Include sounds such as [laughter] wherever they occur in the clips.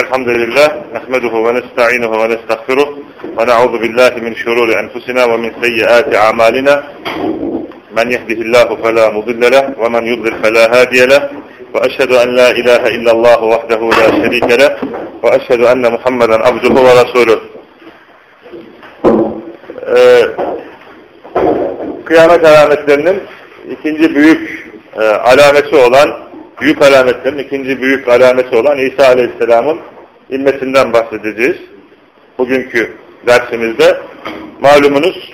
الحمد لله نحمده ونستعينه ونستغفره ونعوذ بالله من شرور أنفسنا ومن سيئات أعمالنا من يهده الله فلا مضل له ومن يضلل فلا هادي له وأشهد أن لا إله إلا الله وحده لا شريك له وأشهد أن محمدا عبده ورسوله ee, kıyamet alametlerinin ikinci büyük e, alameti olan büyük alametlerin ikinci büyük alameti olan İsa Aleyhisselam'ın ilmesinden bahsedeceğiz. Bugünkü dersimizde malumunuz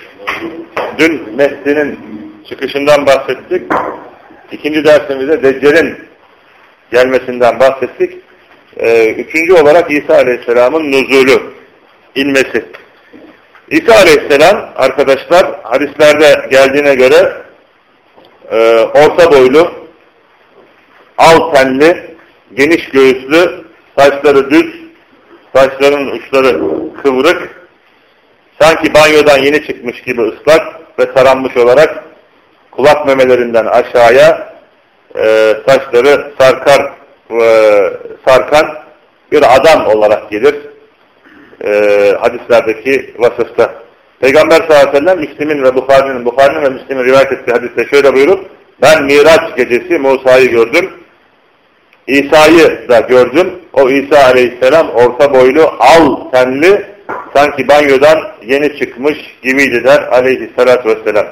dün Mehdi'nin çıkışından bahsettik. İkinci dersimizde Deccal'in gelmesinden bahsettik. Ee, üçüncü olarak İsa Aleyhisselam'ın nuzulü, ilmesi. İsa Aleyhisselam arkadaşlar hadislerde geldiğine göre e, orta boylu, al tenli, geniş göğüslü, saçları düz, saçlarının uçları kıvrık, sanki banyodan yeni çıkmış gibi ıslak ve taranmış olarak kulak memelerinden aşağıya e, saçları sarkar, e, sarkan bir adam olarak gelir e, hadislerdeki vasıfta. Peygamber sallallahu aleyhi ve sellem Müslim'in ve Bukhari'nin, Bukhari'nin ve Müslim'in rivayet ettiği hadiste şöyle buyurup ben Miraç gecesi Musa'yı gördüm. İsa'yı da gördüm. O İsa aleyhisselam orta boylu, al tenli, sanki banyodan yeni çıkmış gibiydi der aleyhissalatü vesselam.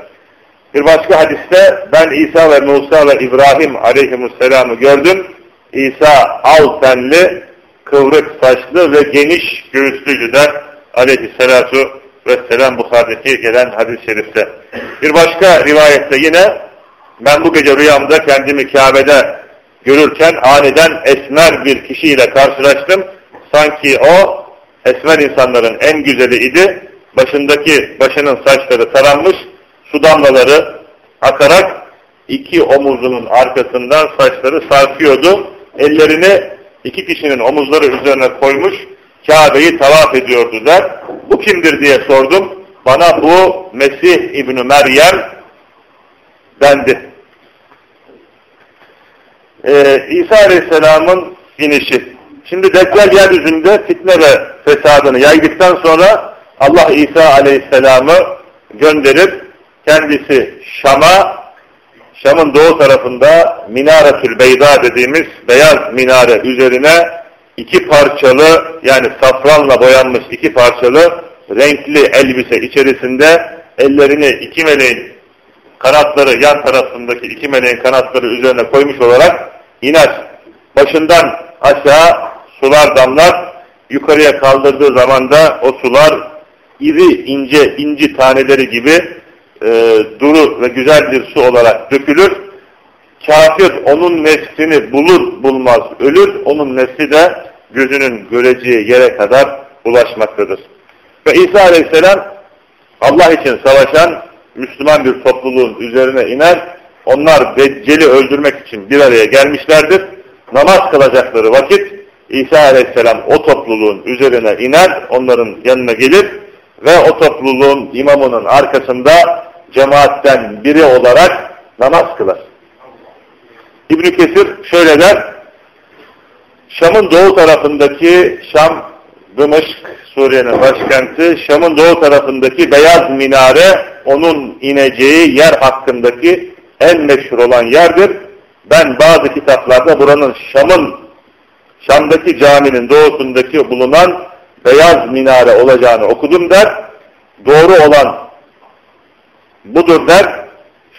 Bir başka hadiste ben İsa ve Musa ve İbrahim aleyhisselamı gördüm. İsa al tenli, kıvrık saçlı ve geniş göğüslüydü der aleyhissalatu vesselam Bukhari'deki gelen hadis-i şerifte. Bir başka rivayette yine ben bu gece rüyamda kendimi Kabe'de görürken aniden esmer bir kişiyle karşılaştım. Sanki o esmer insanların en güzeli idi. Başındaki başının saçları taranmış, su damlaları akarak iki omuzunun arkasından saçları sarkıyordu. Ellerini iki kişinin omuzları üzerine koymuş, Kabe'yi tavaf ediyordu der. Bu kimdir diye sordum. Bana bu Mesih İbni Meryem dendi. Ee, İsa Aleyhisselam'ın inişi. Şimdi Deccal yeryüzünde fitne ve fesadını yaydıktan sonra Allah İsa Aleyhisselam'ı gönderip kendisi Şam'a Şam'ın doğu tarafında Minaretül Beyda dediğimiz beyaz minare üzerine iki parçalı yani safranla boyanmış iki parçalı renkli elbise içerisinde ellerini iki meleğin kanatları yan tarafındaki iki meleğin kanatları üzerine koymuş olarak iner. Başından aşağı sular damlar. Yukarıya kaldırdığı zaman da o sular iri ince inci taneleri gibi e, duru ve güzel bir su olarak dökülür. Kafir onun neslini bulur bulmaz ölür. Onun nesli de gözünün göreceği yere kadar ulaşmaktadır. Ve İsa Aleyhisselam Allah için savaşan Müslüman bir topluluğun üzerine iner. Onlar Deccal'i öldürmek için bir araya gelmişlerdir. Namaz kılacakları vakit İsa Aleyhisselam o topluluğun üzerine iner, onların yanına gelir ve o topluluğun imamının arkasında cemaatten biri olarak namaz kılar. ibn Kesir şöyle der, Şam'ın doğu tarafındaki Şam, Dımışk, Suriye'nin başkenti, Şam'ın doğu tarafındaki beyaz minare onun ineceği yer hakkındaki en meşhur olan yerdir. Ben bazı kitaplarda buranın Şam'ın, Şam'daki caminin doğusundaki bulunan beyaz minare olacağını okudum der. Doğru olan budur der.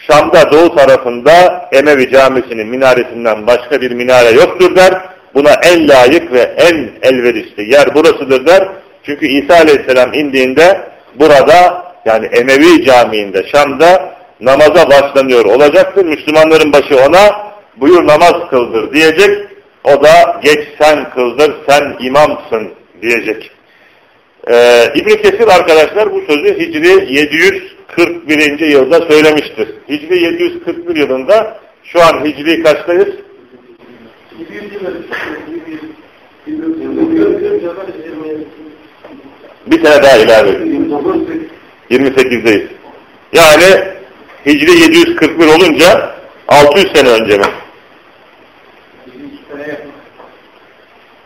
Şam'da doğu tarafında Emevi camisinin minaresinden başka bir minare yoktur der. Buna en layık ve en elverişli yer burasıdır der. Çünkü İsa Aleyhisselam indiğinde burada yani Emevi camiinde Şam'da namaza başlanıyor olacaktır. Müslümanların başı ona buyur namaz kıldır diyecek. O da geç sen kıldır sen imamsın diyecek. Ee, İbn Kesir arkadaşlar bu sözü Hicri 741. yılda söylemiştir. Hicri 741 yılında şu an Hicri kaçtayız? Bir sene daha ilave edin. 28'deyiz. Yani Hicri 741 olunca 600 sene önce mi?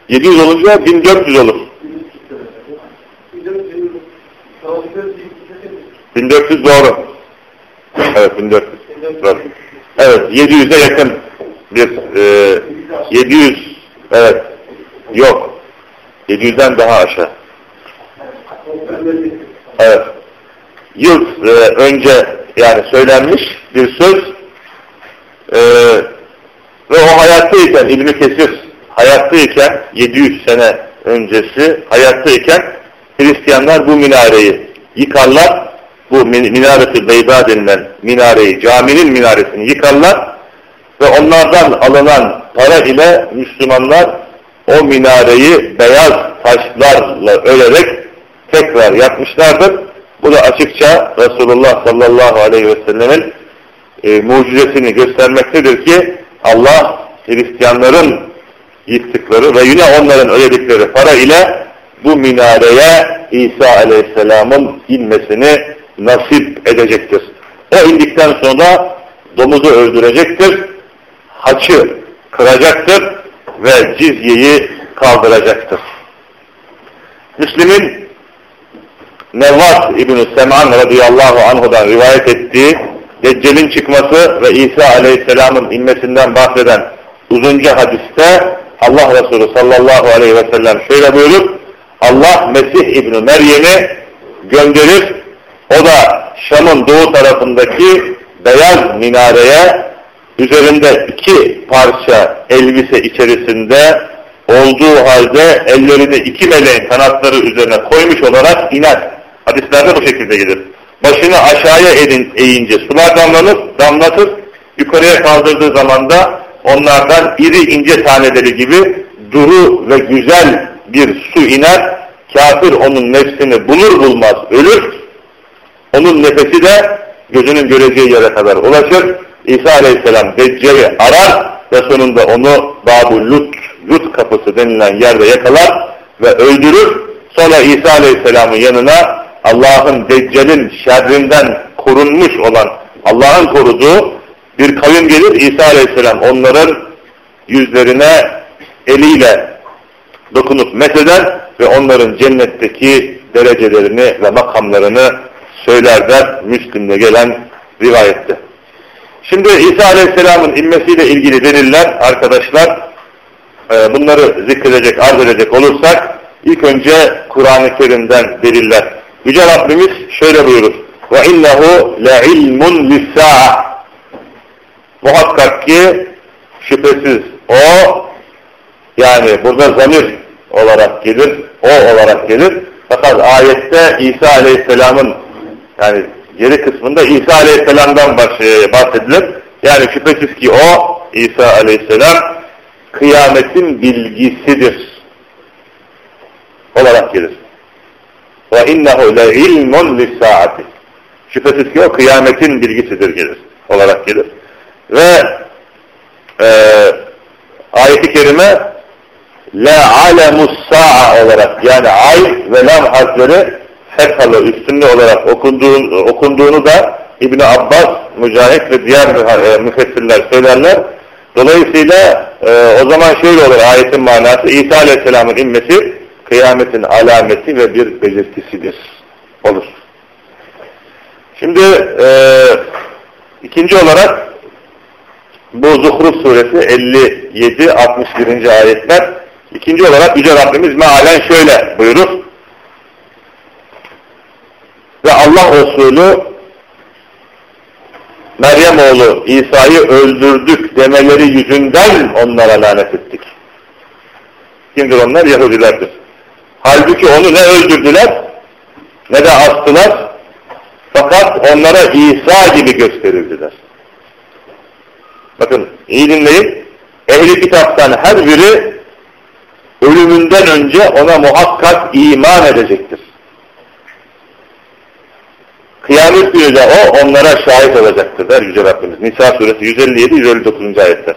700 olunca 1400 olur. 1400 doğru. Evet 1400. Doğru. Evet 700'e yakın bir e, 700 evet yok 700'den daha aşağı. Evet. Yıl e, önce yani söylenmiş bir söz e, ve o hayattayken İbn-i Kesir hayattayken 700 sene öncesi hayattayken Hristiyanlar bu minareyi yıkarlar. Bu minareti beyda denilen minareyi, caminin minaresini yıkarlar ve onlardan alınan para ile Müslümanlar o minareyi beyaz taşlarla örerek tekrar yapmışlardır. Bu da açıkça Resulullah sallallahu aleyhi ve sellemin e, mucizesini göstermektedir ki Allah Hristiyanların yıktıkları ve yine onların ödedikleri para ile bu minareye İsa aleyhisselamın inmesini nasip edecektir. O indikten sonra domuzu öldürecektir, haçı kıracaktır ve cizyeyi kaldıracaktır. Müslim'in Nevvat İbn-i Sem'an radıyallahu anhudan rivayet ettiği Deccal'in çıkması ve İsa aleyhisselamın inmesinden bahseden uzunca hadiste Allah Resulü sallallahu aleyhi ve sellem şöyle buyurur. Allah Mesih İbni Meryem'i gönderir. O da Şam'ın doğu tarafındaki beyaz minareye üzerinde iki parça elbise içerisinde olduğu halde ellerini iki meleğin kanatları üzerine koymuş olarak iner. Hadislerde bu şekilde gelir. Başını aşağıya edin, eğince sular damlanır, damlatır. Yukarıya kaldırdığı zaman da onlardan iri ince taneleri gibi duru ve güzel bir su iner. Kafir onun nefsini bulur bulmaz ölür. Onun nefesi de gözünün göreceği yere kadar ulaşır. İsa Aleyhisselam Deccal'i arar ve sonunda onu Babu Lut, Lut kapısı denilen yerde yakalar ve öldürür. Sonra İsa Aleyhisselam'ın yanına Allah'ın Deccal'in şerrinden korunmuş olan, Allah'ın koruduğu bir kavim gelir. İsa Aleyhisselam onların yüzlerine eliyle dokunup mesheder ve onların cennetteki derecelerini ve makamlarını söyler der Müslim'de gelen rivayette. Şimdi İsa Aleyhisselam'ın inmesiyle ilgili deliller arkadaşlar e, bunları zikredecek, arz edecek olursak ilk önce Kur'an-ı Kerim'den deliller. Yüce Rabbimiz şöyle buyurur. وَاِنَّهُ لَعِلْمٌ لِسَّاءَ Muhakkak ki şüphesiz o yani burada zamir olarak gelir, o olarak gelir. Fakat ayette İsa Aleyhisselam'ın yani geri kısmında İsa Aleyhisselam'dan bahsedilir. Yani şüphesiz ki o İsa Aleyhisselam kıyametin bilgisidir olarak gelir. Ve innehu le ilmun lissaati. Şüphesiz ki o kıyametin bilgisidir gelir olarak gelir. Ve e, ayeti kerime la alemus sa'a olarak yani ay ve lam harfleri fethalı üstünde olarak okunduğunu, okunduğunu da İbn Abbas, Mücahit ve diğer e, müfessirler söylerler. Dolayısıyla e, o zaman şöyle olur ayetin manası İsa Aleyhisselam'ın inmesi kıyametin alameti ve bir belirtisidir. Olur. Şimdi e, ikinci olarak bu Zuhruf suresi 57-61. ayetler ikinci olarak Yüce Rabbimiz mealen şöyle buyurur. Ve Allah Resulü Meryem oğlu İsa'yı öldürdük demeleri yüzünden onlara lanet ettik. Kimdir onlar? Yahudilerdir. Halbuki onu ne öldürdüler ne de astılar. Fakat onlara İsa gibi gösterildiler. Bakın iyi dinleyin. Ehli kitaptan her biri ölümünden önce ona muhakkak iman edecektir. Kıyamet günü de o onlara şahit olacaktır der Yüce Rabbimiz. Nisa suresi 157-159. ayetler.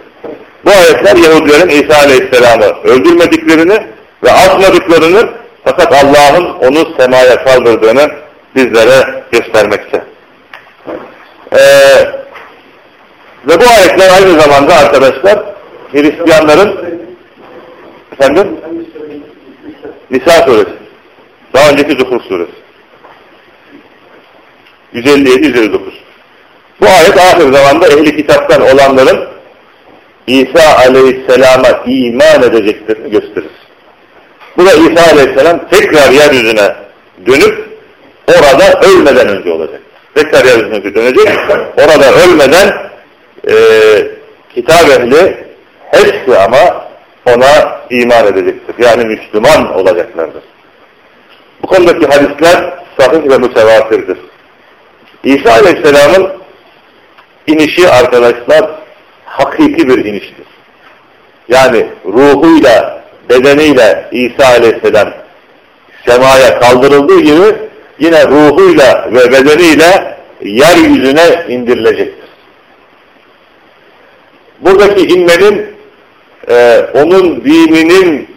Bu ayetler Yahudilerin İsa Aleyhisselam'ı öldürmediklerini ve asmadıklarını fakat Allah'ın onu semaya kaldırdığını bizlere göstermekte. Ee, ve bu ayetler aynı zamanda arkadaşlar Hristiyanların Efendim? Nisa suresi. Daha önceki Zuhur suresi. 157-159. Bu ayet ahir zamanda ehli kitaptan olanların İsa aleyhisselama iman edeceklerini gösterir. Bu da İsa aleyhisselam tekrar yeryüzüne dönüp orada ölmeden önce olacak. Tekrar yeryüzüne dönecek. Orada ölmeden e, kitap ehli hepsi ama ona iman edecektir. Yani Müslüman olacaklardır. Bu konudaki hadisler sahih ve mütevatirdir. İsa Aleyhisselam'ın inişi arkadaşlar hakiki bir iniştir. Yani ruhuyla, bedeniyle İsa Aleyhisselam semaya kaldırıldığı gibi yine ruhuyla ve bedeniyle yeryüzüne indirilecektir. Buradaki inmenin e, onun dininin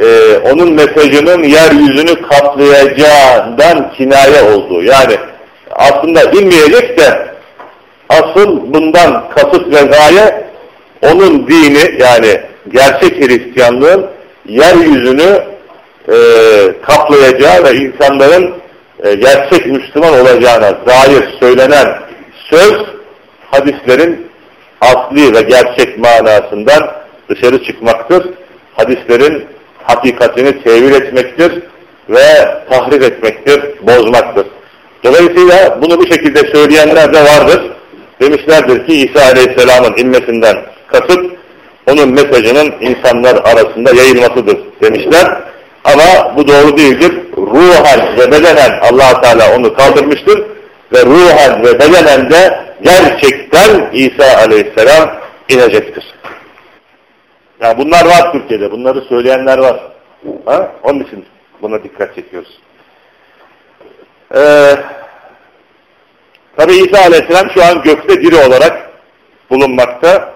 e, onun mesajının yeryüzünü kaplayacağından kinaye olduğu. Yani aslında inmeyecek de asıl bundan kasıt ve gaye onun dini yani gerçek Hristiyanlığın yeryüzünü e, kaplayacağı ve insanların e, gerçek Müslüman olacağına dair söylenen söz hadislerin asli ve gerçek manasından dışarı çıkmaktır. Hadislerin hakikatini tevil etmektir ve tahrif etmektir, bozmaktır. Dolayısıyla bunu bu şekilde söyleyenler de vardır. Demişlerdir ki İsa Aleyhisselam'ın inmesinden kasıt onun mesajının insanlar arasında yayılmasıdır demişler. Ama bu doğru değildir. Ruhen ve bedenen allah Teala onu kaldırmıştır. Ve ruhen ve bedenen de gerçekten İsa Aleyhisselam inecektir. Yani bunlar var Türkiye'de. Bunları söyleyenler var. Ha? Onun için buna dikkat çekiyoruz. Ee, Tabi İsa Aleyhisselam şu an gökte diri olarak bulunmakta.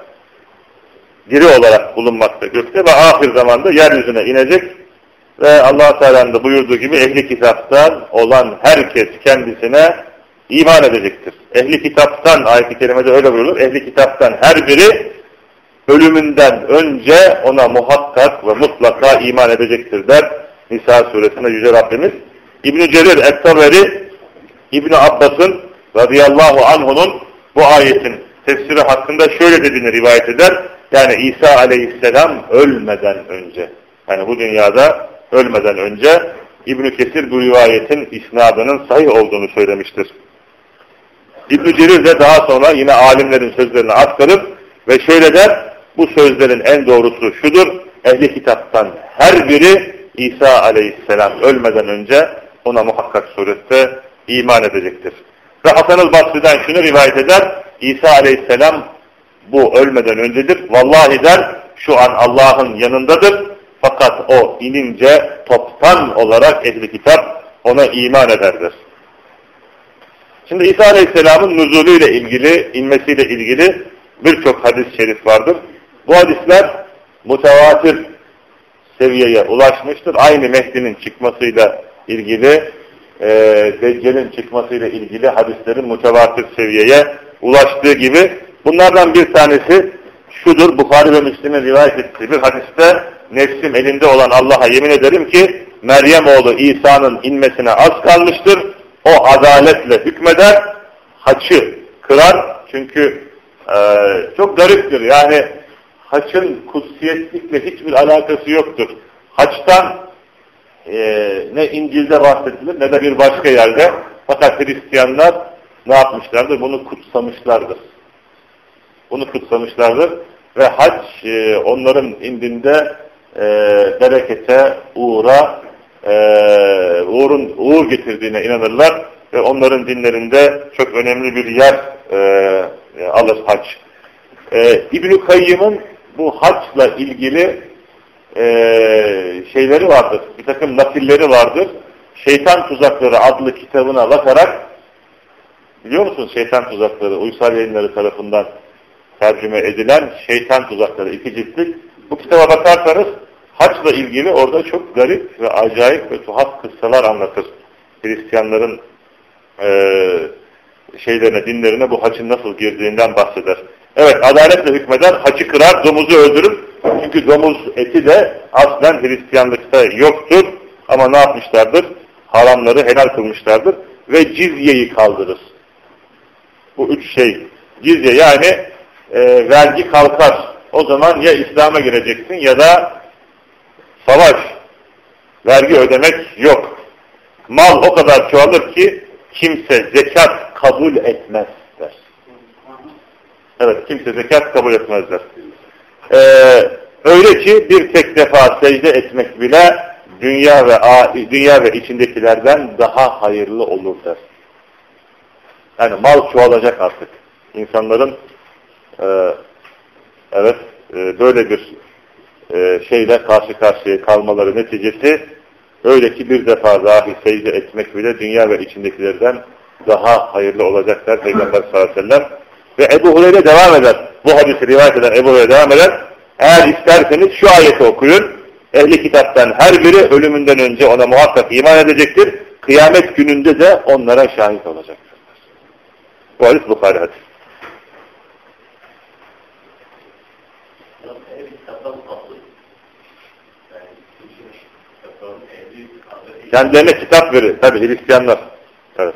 Diri olarak bulunmakta gökte ve ahir zamanda yeryüzüne inecek ve allah Teala'nın da buyurduğu gibi ehli kitaptan olan herkes kendisine iman edecektir. Ehli kitaptan, ayet-i kerimede öyle buyurulur, ehli kitaptan her biri ölümünden önce ona muhakkak ve mutlaka iman edecektir der Nisa suresinde Yüce Rabbimiz. İbn-i Cerir Et-Taberi İbn Abbas'ın radıyallahu anh'unun bu ayetin tefsiri hakkında şöyle dediğini rivayet eder. Yani İsa aleyhisselam ölmeden önce, yani bu dünyada ölmeden önce İbn Kesir bu rivayetin isnadının sahih olduğunu söylemiştir. İbn Cerir de daha sonra yine alimlerin sözlerini aktarıp ve şöyle der, bu sözlerin en doğrusu şudur, ehli kitaptan her biri İsa aleyhisselam ölmeden önce ona muhakkak surette iman edecektir. Ve Hasan-ı Basri'den şunu rivayet eder, İsa aleyhisselam bu ölmeden öncedir. Vallahi der, şu an Allah'ın yanındadır. Fakat o inince toptan olarak ehli kitap ona iman ederdir. Şimdi İsa Aleyhisselam'ın nuzulüyle ilgili, inmesiyle ilgili birçok hadis-i şerif vardır. Bu hadisler mutavatir seviyeye ulaşmıştır. Aynı Mehdi'nin çıkmasıyla ilgili, e, Deccal'in çıkmasıyla ilgili hadislerin mutavatir seviyeye ulaştığı gibi bunlardan bir tanesi şudur, Bukhari ve Müslim'in rivayet ettiği bir hadiste nefsim elinde olan Allah'a yemin ederim ki Meryem oğlu İsa'nın inmesine az kalmıştır. O adaletle hükmeder, haçı kırar. Çünkü e, çok gariptir. Yani haçın kutsiyetlikle hiçbir alakası yoktur. Haçtan e, ne İncil'de bahsedilir ne de bir başka yerde. Fakat Hristiyanlar ne yapmışlardır? Bunu kutsamışlardır. Bunu kutsamışlardır. Ve haç e, onların indinde e, berekete, uğra, e, uğurun, uğur getirdiğine inanırlar. Ve onların dinlerinde çok önemli bir yer e, alır haç. E, İbn-i Kayyım'ın bu haçla ilgili e, şeyleri vardır. Bir takım nakilleri vardır. Şeytan Tuzakları adlı kitabına bakarak biliyor musunuz şeytan tuzakları Uysal yayınları tarafından tercüme edilen şeytan tuzakları iki ciltlik. Bu kitaba bakarsanız haçla ilgili orada çok garip ve acayip ve tuhaf kıssalar anlatır. Hristiyanların e, şeylerine, dinlerine bu haçın nasıl girdiğinden bahseder. Evet, adaletle hükmeder, haçı kırar, domuzu öldürüp Çünkü domuz eti de aslen Hristiyanlıkta yoktur. Ama ne yapmışlardır? Haramları helal kılmışlardır. Ve cizyeyi kaldırır. Bu üç şey. Cizye yani e, vergi kalkar. O zaman ya İslam'a gireceksin ya da savaş. Vergi ödemek yok. Mal o kadar çoğalır ki kimse zekat kabul etmez der. Evet kimse zekat kabul etmezler. Ee, öyle ki bir tek defa secde etmek bile dünya ve dünya ve içindekilerden daha hayırlı olur der. Yani mal çoğalacak artık. İnsanların e, evet e, böyle bir e, şeyle karşı karşıya kalmaları neticesi öyle ki bir defa dahi secde etmek bile dünya ve içindekilerden daha hayırlı olacaklar Peygamber sallallahu aleyhi ve sellem. Ve Ebu Hureyre devam eder. Bu hadisi rivayet eden Ebu Hureyre devam eder. Eğer isterseniz şu ayeti okuyun. Ehli kitaptan her biri ölümünden önce ona muhakkak iman edecektir. Kıyamet gününde de onlara şahit olacaktır. Bu hadis Bukhari hadis. Kendilerine kitap verir. Tabi Hristiyanlar. Evet.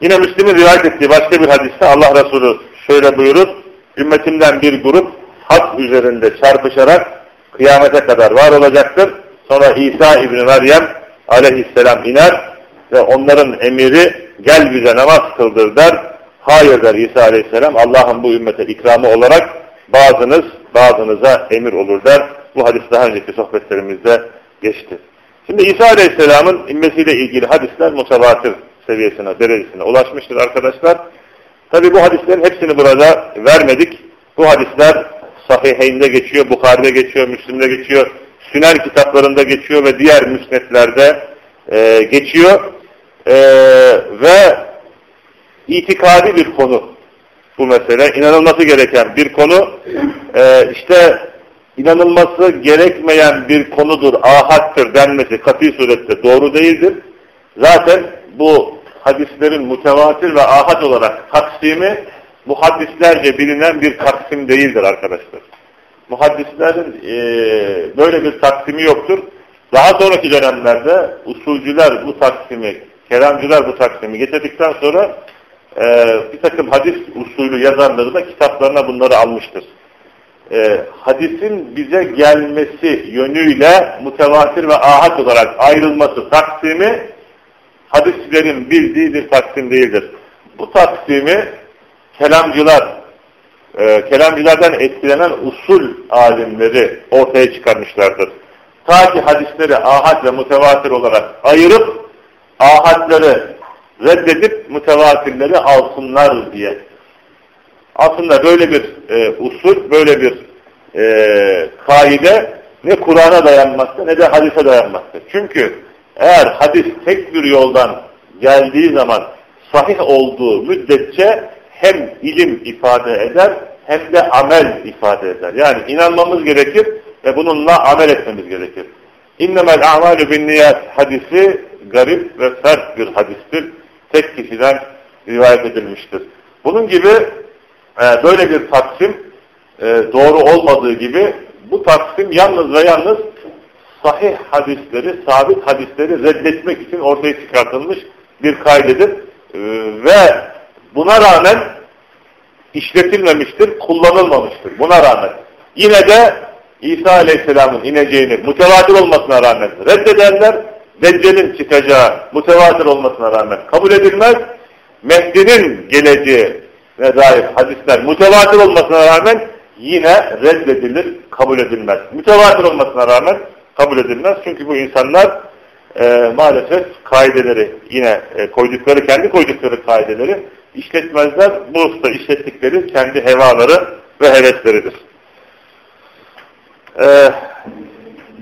Yine Müslim'in rivayet ettiği başka bir hadiste Allah Resulü şöyle buyurur. Ümmetimden bir grup hak üzerinde çarpışarak kıyamete kadar var olacaktır. Sonra İsa İbni Meryem aleyhisselam iner ve onların emiri gel bize namaz kıldır der. Hayır der İsa aleyhisselam Allah'ın bu ümmete ikramı olarak bazınız bazınıza emir olur der. Bu hadis daha önceki sohbetlerimizde geçti. Şimdi İsa aleyhisselamın inmesiyle ilgili hadisler mutavatır seviyesine, derecesine ulaşmıştır arkadaşlar. Tabi bu hadislerin hepsini burada vermedik. Bu hadisler Sahiheyn'de geçiyor, Bukhari'de geçiyor, Müslim'de geçiyor, Süner kitaplarında geçiyor ve diğer müsnetlerde e, geçiyor. E, ve itikadi bir konu bu mesele. inanılması gereken bir konu. E, işte inanılması gerekmeyen bir konudur, ahattır denmesi kat'i surette doğru değildir. Zaten bu hadislerin mutevatir ve ahad olarak taksimi muhaddislerce bilinen bir taksim değildir arkadaşlar. Muhaddislerin e, böyle bir taksimi yoktur. Daha sonraki dönemlerde usulcüler bu taksimi, kelamcılar bu taksimi getirdikten sonra e, bir takım hadis usulü yazarları da kitaplarına bunları almıştır. E, hadisin bize gelmesi yönüyle mutevatir ve ahad olarak ayrılması taksimi hadislerin bildiği bir taksim değildir. Bu taksimi kelamcılar, e, kelamcılardan etkilenen usul alimleri ortaya çıkarmışlardır. Ta ki hadisleri ahad ve mutevatir olarak ayırıp ahadları reddedip mütevatirleri alsınlar diye. Aslında böyle bir e, usul, böyle bir e, kaide ne Kur'an'a dayanmakta ne de hadise dayanmakta. Çünkü eğer hadis tek bir yoldan geldiği zaman sahih olduğu müddetçe hem ilim ifade eder hem de amel ifade eder. Yani inanmamız gerekir ve bununla amel etmemiz gerekir. İnnemel a'malu bin niyat hadisi garip ve sert bir hadistir. Tek kişiden rivayet edilmiştir. Bunun gibi e, böyle bir taksim e, doğru olmadığı gibi bu taksim yalnız ve yalnız sahih hadisleri, sabit hadisleri reddetmek için ortaya çıkartılmış bir kaydedir. Ee, ve buna rağmen işletilmemiştir, kullanılmamıştır. Buna rağmen. Yine de İsa Aleyhisselam'ın ineceğini mütevatir olmasına rağmen reddedenler, Deccal'in çıkacağı mütevatir olmasına rağmen kabul edilmez. Mehdi'nin geleceği ne dair hadisler mütevatir olmasına rağmen yine reddedilir, kabul edilmez. Mütevatir olmasına rağmen kabul edilmez. Çünkü bu insanlar e, maalesef kaideleri yine e, koydukları, kendi koydukları kaideleri işletmezler. Bu usta işlettikleri kendi hevaları ve hevesleridir. Ee,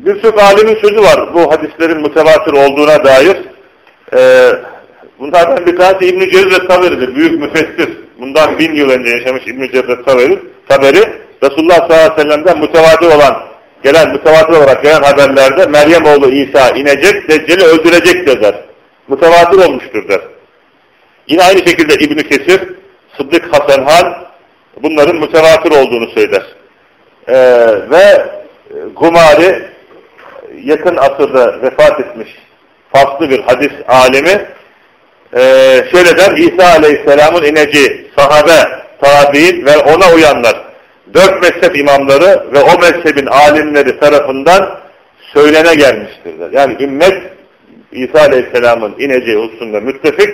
Birçok alimin sözü var bu hadislerin mütevatir olduğuna dair. Ee, bunlardan bir tanesi İbn-i Cevdet Taberi'dir. Büyük müfessir. Bundan bin yıl önce yaşamış İbn-i Cevdet Taberi, Taberi Resulullah sallallahu aleyhi ve sellem'den mütevatir olan gelen mütevatir olarak gelen haberlerde Meryem oğlu İsa inecek, Deccal'i öldürecek der. Mütevatir olmuştur der. Yine aynı şekilde İbn-i Kesir Sıddık Hasan Han bunların mütevatir olduğunu söyler. Ee, ve Gumari yakın asırda vefat etmiş faslı bir hadis alemi e, şöyle der İsa Aleyhisselam'ın ineceği sahabe, tabi'in ve ona uyanlar dört mezhep imamları ve o mezhebin alimleri tarafından söylene gelmiştir. Yani ümmet İsa Aleyhisselam'ın ineceği hususunda müttefik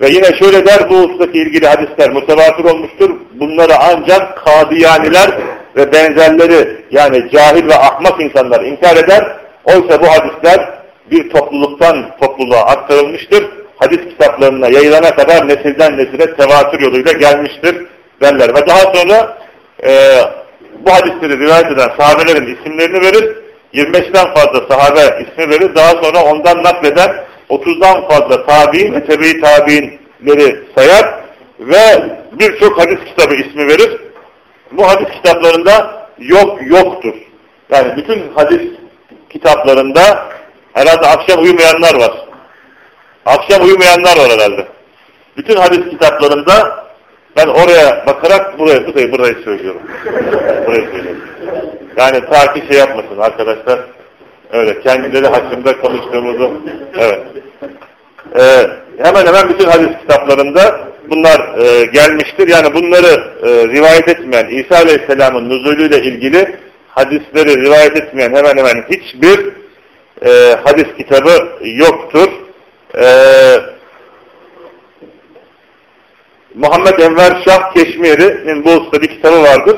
ve yine şöyle der bu husustaki ilgili hadisler mutevatir olmuştur. Bunları ancak kadiyaniler ve benzerleri yani cahil ve ahmak insanlar inkar eder. Oysa bu hadisler bir topluluktan topluluğa aktarılmıştır. Hadis kitaplarına yayılana kadar nesilden nesile tevatür yoluyla gelmiştir derler. Ve daha sonra e, bu hadisleri rivayet eden sahabelerin isimlerini verir. 25'ten fazla sahabe ismi verir. Daha sonra ondan nakleden 30'dan fazla tabi'in ve tebe-i tabi'inleri sayar ve birçok hadis kitabı ismi verir. Bu hadis kitaplarında yok yoktur. Yani bütün hadis kitaplarında herhalde akşam uyumayanlar var. Akşam uyumayanlar var herhalde. Bütün hadis kitaplarında ben oraya bakarak buraya, burayı, burayı söylüyorum. [laughs] burayı söylüyorum. Yani ta ki şey yapmasın arkadaşlar. Öyle kendileri hakkında konuştuğumuzu. Evet. Ee, hemen hemen bütün hadis kitaplarında bunlar e, gelmiştir. Yani bunları e, rivayet etmeyen İsa Aleyhisselam'ın nuzulüyle ilgili hadisleri rivayet etmeyen hemen hemen hiçbir e, hadis kitabı yoktur. Eee Muhammed Enver Şah Keşmiri'nin bu usta bir kitabı vardır.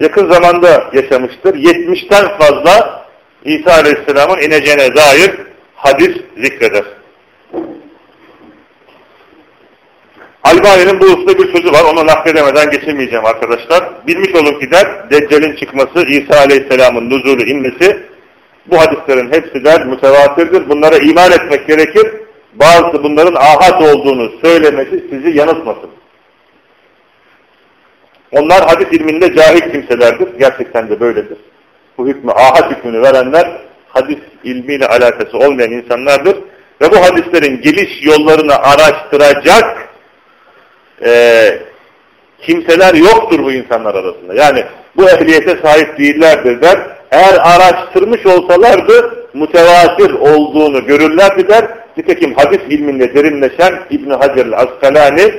Yakın zamanda yaşamıştır. 70'ten fazla İsa Aleyhisselam'ın ineceğine dair hadis zikreder. Albani'nin bu usta bir sözü var. Onu nakledemeden geçemeyeceğim arkadaşlar. Bilmiş olun ki der, Deccal'in çıkması, İsa Aleyhisselam'ın nuzulü inmesi, bu hadislerin hepsi der mütevatirdir. Bunlara iman etmek gerekir. Bazı bunların ahad olduğunu söylemesi sizi yanıltmasın. Onlar hadis ilminde cahil kimselerdir. Gerçekten de böyledir. Bu hükmü, ahad hükmünü verenler hadis ilmiyle alakası olmayan insanlardır. Ve bu hadislerin geliş yollarını araştıracak e, kimseler yoktur bu insanlar arasında. Yani bu ehliyete sahip değillerdir der. Eğer araştırmış olsalardı mütevatir olduğunu görürlerdi der. Nitekim hadis ilminde derinleşen İbn Hacer el-Askalani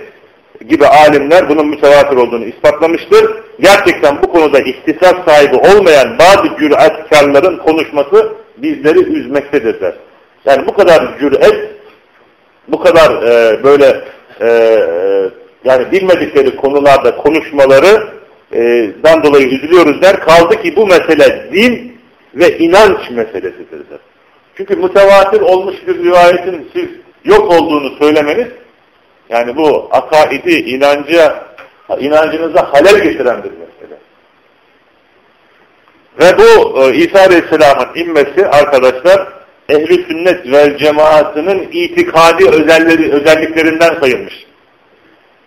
gibi alimler bunun mütevatir olduğunu ispatlamıştır. Gerçekten bu konuda ihtisas sahibi olmayan bazı cüretkarların konuşması bizleri üzmektedir der. Yani bu kadar cüret, bu kadar e, böyle e, yani bilmedikleri konularda konuşmaları e, dolayı üzülüyoruz der. Kaldı ki bu mesele din ve inanç meselesidir der. Çünkü mütevatir olmuş bir rivayetin siz yok olduğunu söylemeniz yani bu akaidi, inancı, inancınıza halel getiren bir mesele. Ve bu e, İsa Aleyhisselam'ın inmesi arkadaşlar ehli sünnet ve cemaatinin itikadi özelleri, özelliklerinden sayılmış.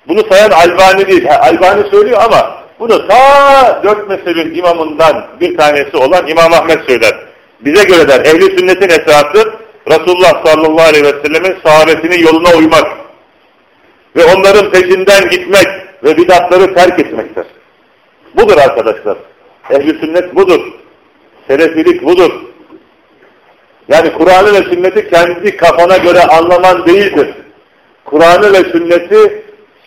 Bunu sayan Albani değil. Albani söylüyor ama bunu ta dört mezhebin imamından bir tanesi olan İmam Ahmet söyler. Bize göre der ehli sünnetin esası Resulullah sallallahu aleyhi ve sellemin sahabesinin yoluna uymak ve onların peşinden gitmek ve bidatları terk etmektir. Budur arkadaşlar. Ehli sünnet budur. Selefilik budur. Yani Kur'an'ı ve sünneti kendi kafana göre anlaman değildir. Kur'an'ı ve sünneti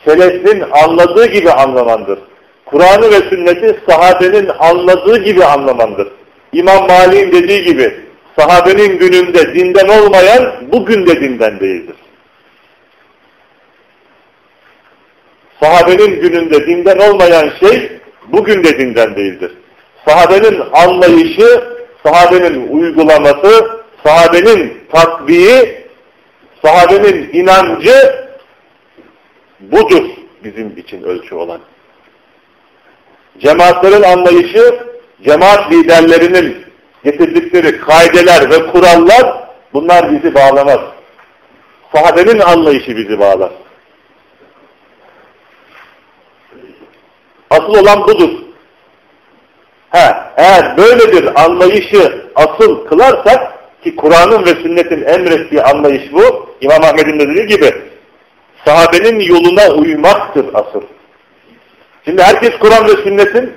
selefin anladığı gibi anlamandır. Kur'an'ı ve sünneti sahabenin anladığı gibi anlamandır. İmam Malik'in dediği gibi sahabenin gününde dinden olmayan bugün de dinden değildir. Sahabenin gününde dinden olmayan şey bugün de dinden değildir. Sahabenin anlayışı, sahabenin uygulaması, sahabenin tatbiği, sahabenin inancı budur bizim için ölçü olan. Cemaatlerin anlayışı, cemaat liderlerinin getirdikleri kaideler ve kurallar bunlar bizi bağlamaz. Sahabenin anlayışı bizi bağlar. Asıl olan budur. Ha, eğer böyle bir anlayışı asıl kılarsak ki Kur'an'ın ve sünnetin emrettiği anlayış bu. İmam Ahmet'in de dediği gibi sahabenin yoluna uymaktır asıl. Şimdi herkes Kur'an ve sünnetin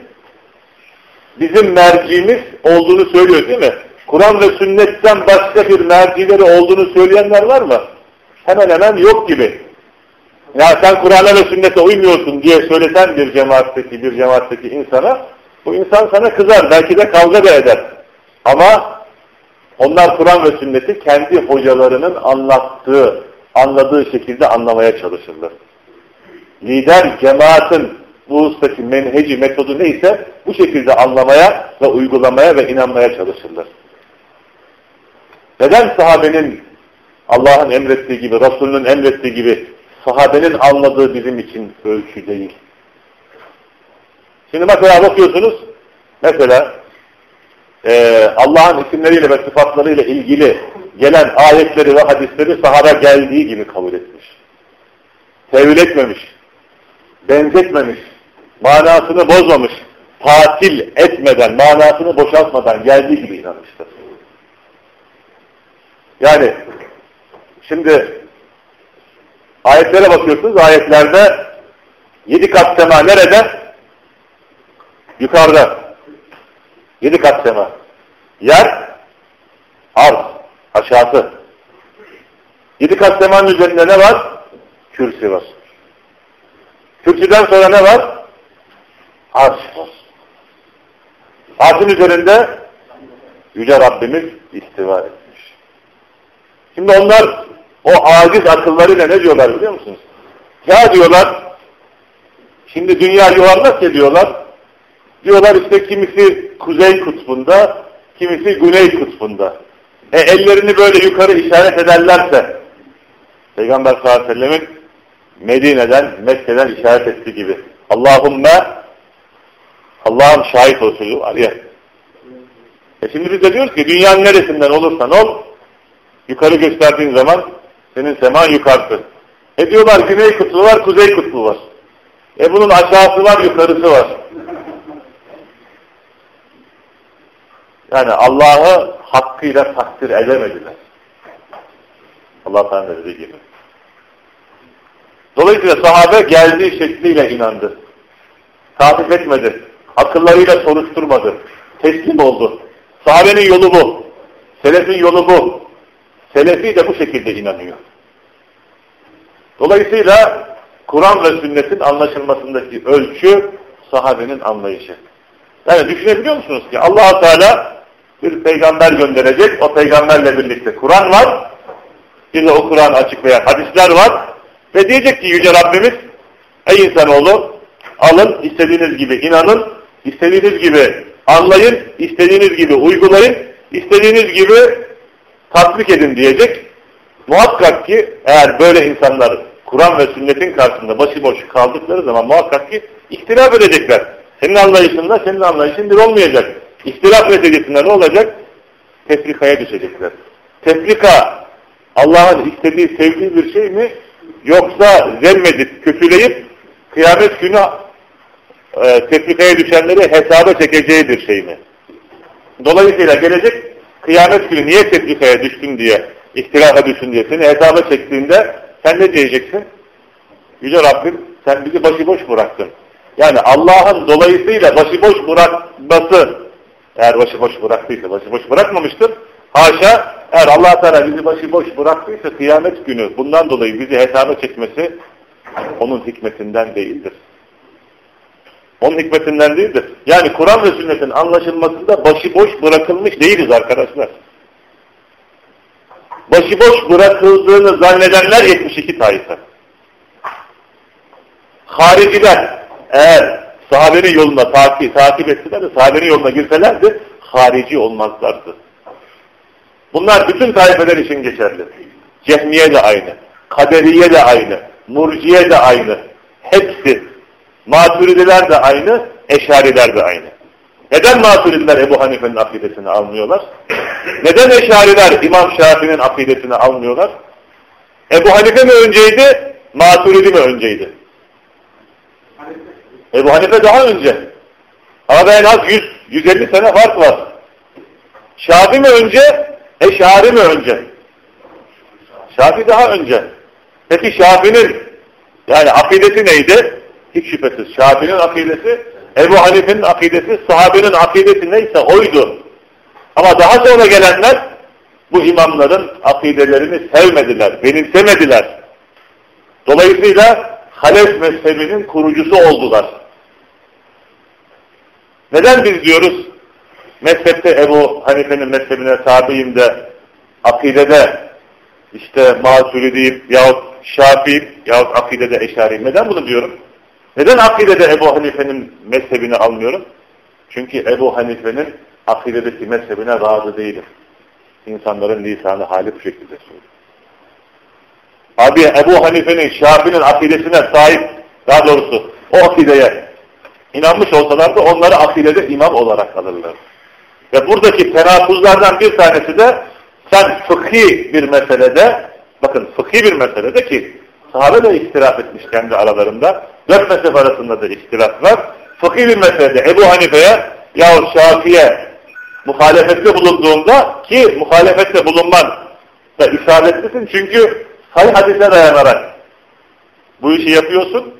bizim mercimiz olduğunu söylüyor değil mi? Kur'an ve sünnetten başka bir mercileri olduğunu söyleyenler var mı? Hemen hemen yok gibi. Ya sen Kur'an'a ve sünnete uymuyorsun diye söylesen bir cemaatteki bir cemaatteki insana bu insan sana kızar. Belki de kavga da eder. Ama onlar Kur'an ve sünneti kendi hocalarının anlattığı, anladığı şekilde anlamaya çalışırlar. Lider cemaatin bu ustaki menheci, metodu neyse bu şekilde anlamaya ve uygulamaya ve inanmaya çalışırlar. Neden sahabenin Allah'ın emrettiği gibi, Resulünün emrettiği gibi sahabenin anladığı bizim için ölçü değil? Şimdi mesela bakıyorsunuz, mesela e, Allah'ın isimleriyle ve sıfatlarıyla ilgili gelen ayetleri ve hadisleri sahabe geldiği gibi kabul etmiş. Tevil etmemiş, benzetmemiş, manasını bozmamış, tatil etmeden, manasını boşaltmadan geldiği gibi inanmıştır. Yani şimdi ayetlere bakıyorsunuz, ayetlerde yedi kat sema nerede? Yukarıda. Yedi kat sema. Yer, arz, aşağısı. Yedi kat semanın üzerinde ne var? Kürsi var. Kürsüden sonra ne var? Arş var. Arşın üzerinde Yüce Rabbimiz istiva etmiş. Şimdi onlar o aciz akıllarıyla ne diyorlar biliyor musunuz? Ya diyorlar, şimdi dünya yuvarlak ya diyorlar, diyorlar işte kimisi kuzey kutbunda, kimisi güney kutbunda. E ellerini böyle yukarı işaret ederlerse, Peygamber sallallahu aleyhi ve sellemin Medine'den, Mekke'den işaret ettiği gibi. Allahümme Allah'ın şahit olsun var ya. E şimdi biz de diyoruz ki dünyanın neresinden olursan ol, yukarı gösterdiğin zaman senin seman yukarısı. E diyorlar güney kutbu var, kuzey kutbu var. E bunun aşağısı var, yukarısı var. Yani Allah'ı hakkıyla takdir edemediler. Allah Teala dediği gibi. Dolayısıyla sahabe geldiği şekliyle inandı. Takip etmedi. Akıllarıyla soruşturmadı. Teslim oldu. Sahabenin yolu bu. Selefin yolu bu. Selefi de bu şekilde inanıyor. Dolayısıyla Kur'an ve sünnetin anlaşılmasındaki ölçü sahabenin anlayışı. Yani düşünebiliyor musunuz ki allah Teala bir peygamber gönderecek, o peygamberle birlikte Kur'an var, bir de o Kur'an açıklayan hadisler var ve diyecek ki Yüce Rabbimiz, ey insanoğlu alın, istediğiniz gibi inanın, istediğiniz gibi anlayın, istediğiniz gibi uygulayın, istediğiniz gibi tatbik edin diyecek. Muhakkak ki eğer böyle insanlar Kur'an ve sünnetin karşısında başıboş kaldıkları zaman muhakkak ki ihtilaf edecekler. Senin anlayışınla senin anlayışın bir olmayacak. İhtilaf neticesinde ne olacak? Tefrikaya düşecekler. Tefrika Allah'ın istediği, sevdiği bir şey mi? Yoksa zemmedip, kötüleyip kıyamet günü e, tefrikaya düşenleri hesaba çekeceği bir şey mi? Dolayısıyla gelecek kıyamet günü niye tefrikaya düştün diye, ihtilafa düştün diye seni hesaba çektiğinde sen ne diyeceksin? Yüce Rabbim sen bizi başıboş bıraktın. Yani Allah'ın dolayısıyla başıboş bırakması eğer başıboş bıraktıysa başıboş bırakmamıştır. Haşa eğer allah Teala bizi başıboş bıraktıysa kıyamet günü bundan dolayı bizi hesaba çekmesi onun hikmetinden değildir. Onun hikmetinden değildir. Yani Kur'an ve sünnetin anlaşılmasında başıboş bırakılmış değiliz arkadaşlar. Başıboş bırakıldığını zannedenler 72 taife. Hariciler eğer sahabenin yolunda takip, takip etseler de sahabenin yoluna girselerdi harici olmazlardı. Bunlar bütün taifeler için geçerli. Cehmiye de aynı, Kaderiye de aynı, Murciye de aynı. Hepsi. Maturidiler de aynı, Eşariler de aynı. Neden Maturidiler Ebu Hanife'nin akidesini almıyorlar? Neden Eşariler İmam Şafii'nin akidesini almıyorlar? Ebu Hanife mi önceydi, Maturidi mi önceydi? Ebu Hanife daha önce. Arada en az 100, 150 sene fark var. Şafi mi önce, Eşari mi önce? Şafi daha önce. Peki Şafi'nin Yani akidesi neydi? Hiç şüphesiz Şafii'nin akidesi, Ebu Hanife'nin akidesi, sahabenin akidesi neyse oydu. Ama daha sonra gelenler bu imamların akidelerini sevmediler, benimsemediler. Dolayısıyla Halef mezhebinin kurucusu oldular. Neden biz diyoruz mezhepte Ebu Hanife'nin mezhebine tabiyim de akidede işte Maturidiyim yahut Şafii yahut akidede Eşariyim. Neden bunu diyorum? Neden akidede Ebu Hanife'nin mezhebini almıyorum? Çünkü Ebu Hanife'nin akidedeki mezhebine razı değilim. İnsanların lisanı hali bu şekilde söylüyor. Abi Ebu Hanife'nin, Şafii'nin akidesine sahip, daha doğrusu o akideye inanmış olsalardı onları akidede imam olarak alırlar. Ve buradaki tenakuzlardan bir tanesi de sen fıkhi bir meselede, bakın fıkhi bir meselede ki sahabe de istiraf etmiş kendi aralarında, dört mezhep arasında da istiraf var. Fıkhi bir meselede Ebu Hanife'ye yahut Şafi'ye muhalefette bulunduğunda ki muhalefette bulunman da isabetlisin çünkü sahih hadise dayanarak bu işi yapıyorsun,